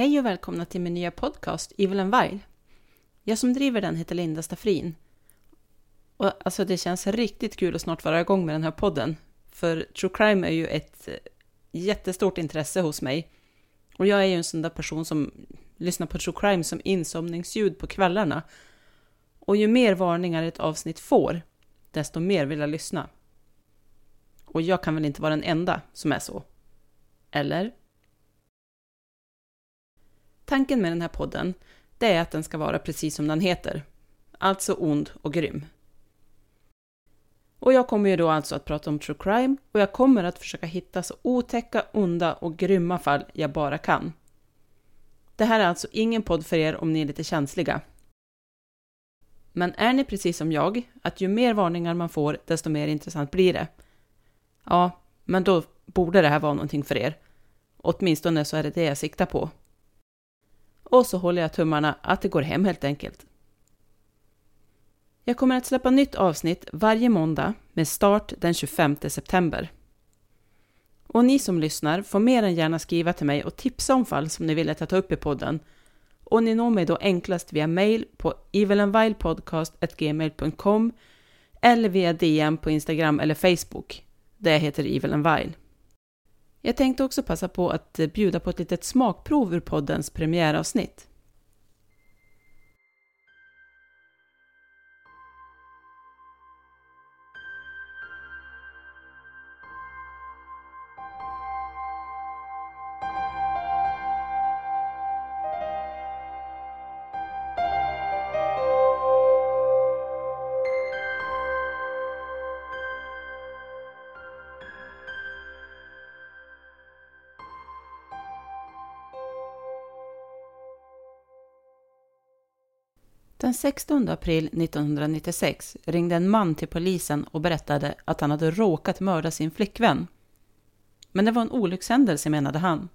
Hej och välkomna till min nya podcast Evil and Vile. Jag som driver den heter Linda Staffrin. Och alltså det känns riktigt kul att snart vara igång med den här podden. För true crime är ju ett eh, jättestort intresse hos mig. Och jag är ju en sån där person som lyssnar på true crime som insomningsljud på kvällarna. Och ju mer varningar ett avsnitt får, desto mer vill jag lyssna. Och jag kan väl inte vara den enda som är så? Eller? Tanken med den här podden, det är att den ska vara precis som den heter. Alltså ond och grym. Och jag kommer ju då alltså att prata om true crime och jag kommer att försöka hitta så otäcka, onda och grymma fall jag bara kan. Det här är alltså ingen podd för er om ni är lite känsliga. Men är ni precis som jag, att ju mer varningar man får, desto mer intressant blir det. Ja, men då borde det här vara någonting för er. Åtminstone så är det det jag siktar på. Och så håller jag tummarna att det går hem helt enkelt. Jag kommer att släppa nytt avsnitt varje måndag med start den 25 september. Och ni som lyssnar får mer än gärna skriva till mig och tipsa om fall som ni vill att jag tar upp i podden. Och ni når mig då enklast via mail på evilandvilepodcast.gmail.com eller via DM på Instagram eller Facebook. Det heter Evil and Vile. Jag tänkte också passa på att bjuda på ett litet smakprov ur poddens premiäravsnitt. Den 16 april 1996 ringde en man till polisen och berättade att han hade råkat mörda sin flickvän. Men det var en olyckshändelse menade han.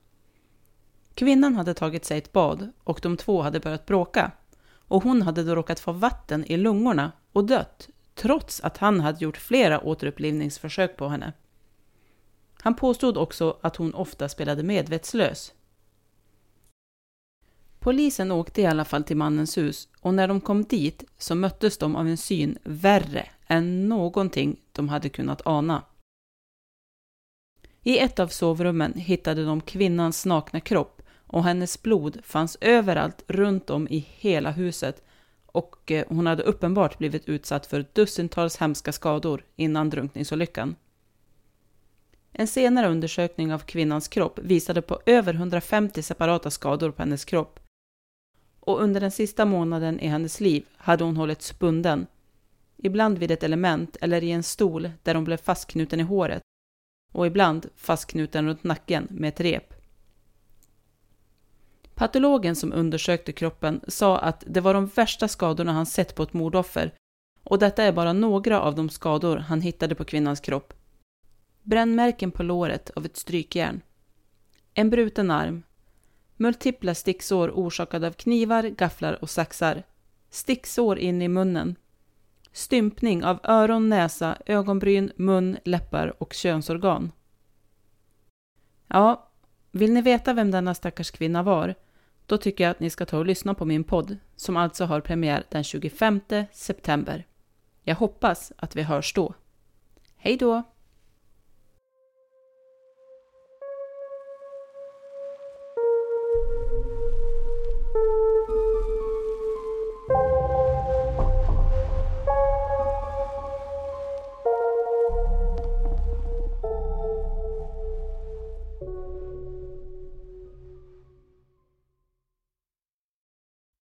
Kvinnan hade tagit sig ett bad och de två hade börjat bråka. Och hon hade då råkat få vatten i lungorna och dött, trots att han hade gjort flera återupplivningsförsök på henne. Han påstod också att hon ofta spelade medvetslös, Polisen åkte i alla fall till mannens hus och när de kom dit så möttes de av en syn värre än någonting de hade kunnat ana. I ett av sovrummen hittade de kvinnans nakna kropp och hennes blod fanns överallt runt om i hela huset och eh, hon hade uppenbart blivit utsatt för dussintals hemska skador innan drunkningsolyckan. En senare undersökning av kvinnans kropp visade på över 150 separata skador på hennes kropp och under den sista månaden i hennes liv hade hon hållits bunden. Ibland vid ett element eller i en stol där hon blev fastknuten i håret och ibland fastknuten runt nacken med ett rep. Patologen som undersökte kroppen sa att det var de värsta skadorna han sett på ett mordoffer och detta är bara några av de skador han hittade på kvinnans kropp. Brännmärken på låret av ett strykjärn. En bruten arm, Multipla sticksår orsakade av knivar, gafflar och saxar. Sticksår in i munnen. Stympning av öron, näsa, ögonbryn, mun, läppar och könsorgan. Ja, vill ni veta vem denna stackars kvinna var? Då tycker jag att ni ska ta och lyssna på min podd, som alltså har premiär den 25 september. Jag hoppas att vi hörs då. Hej då!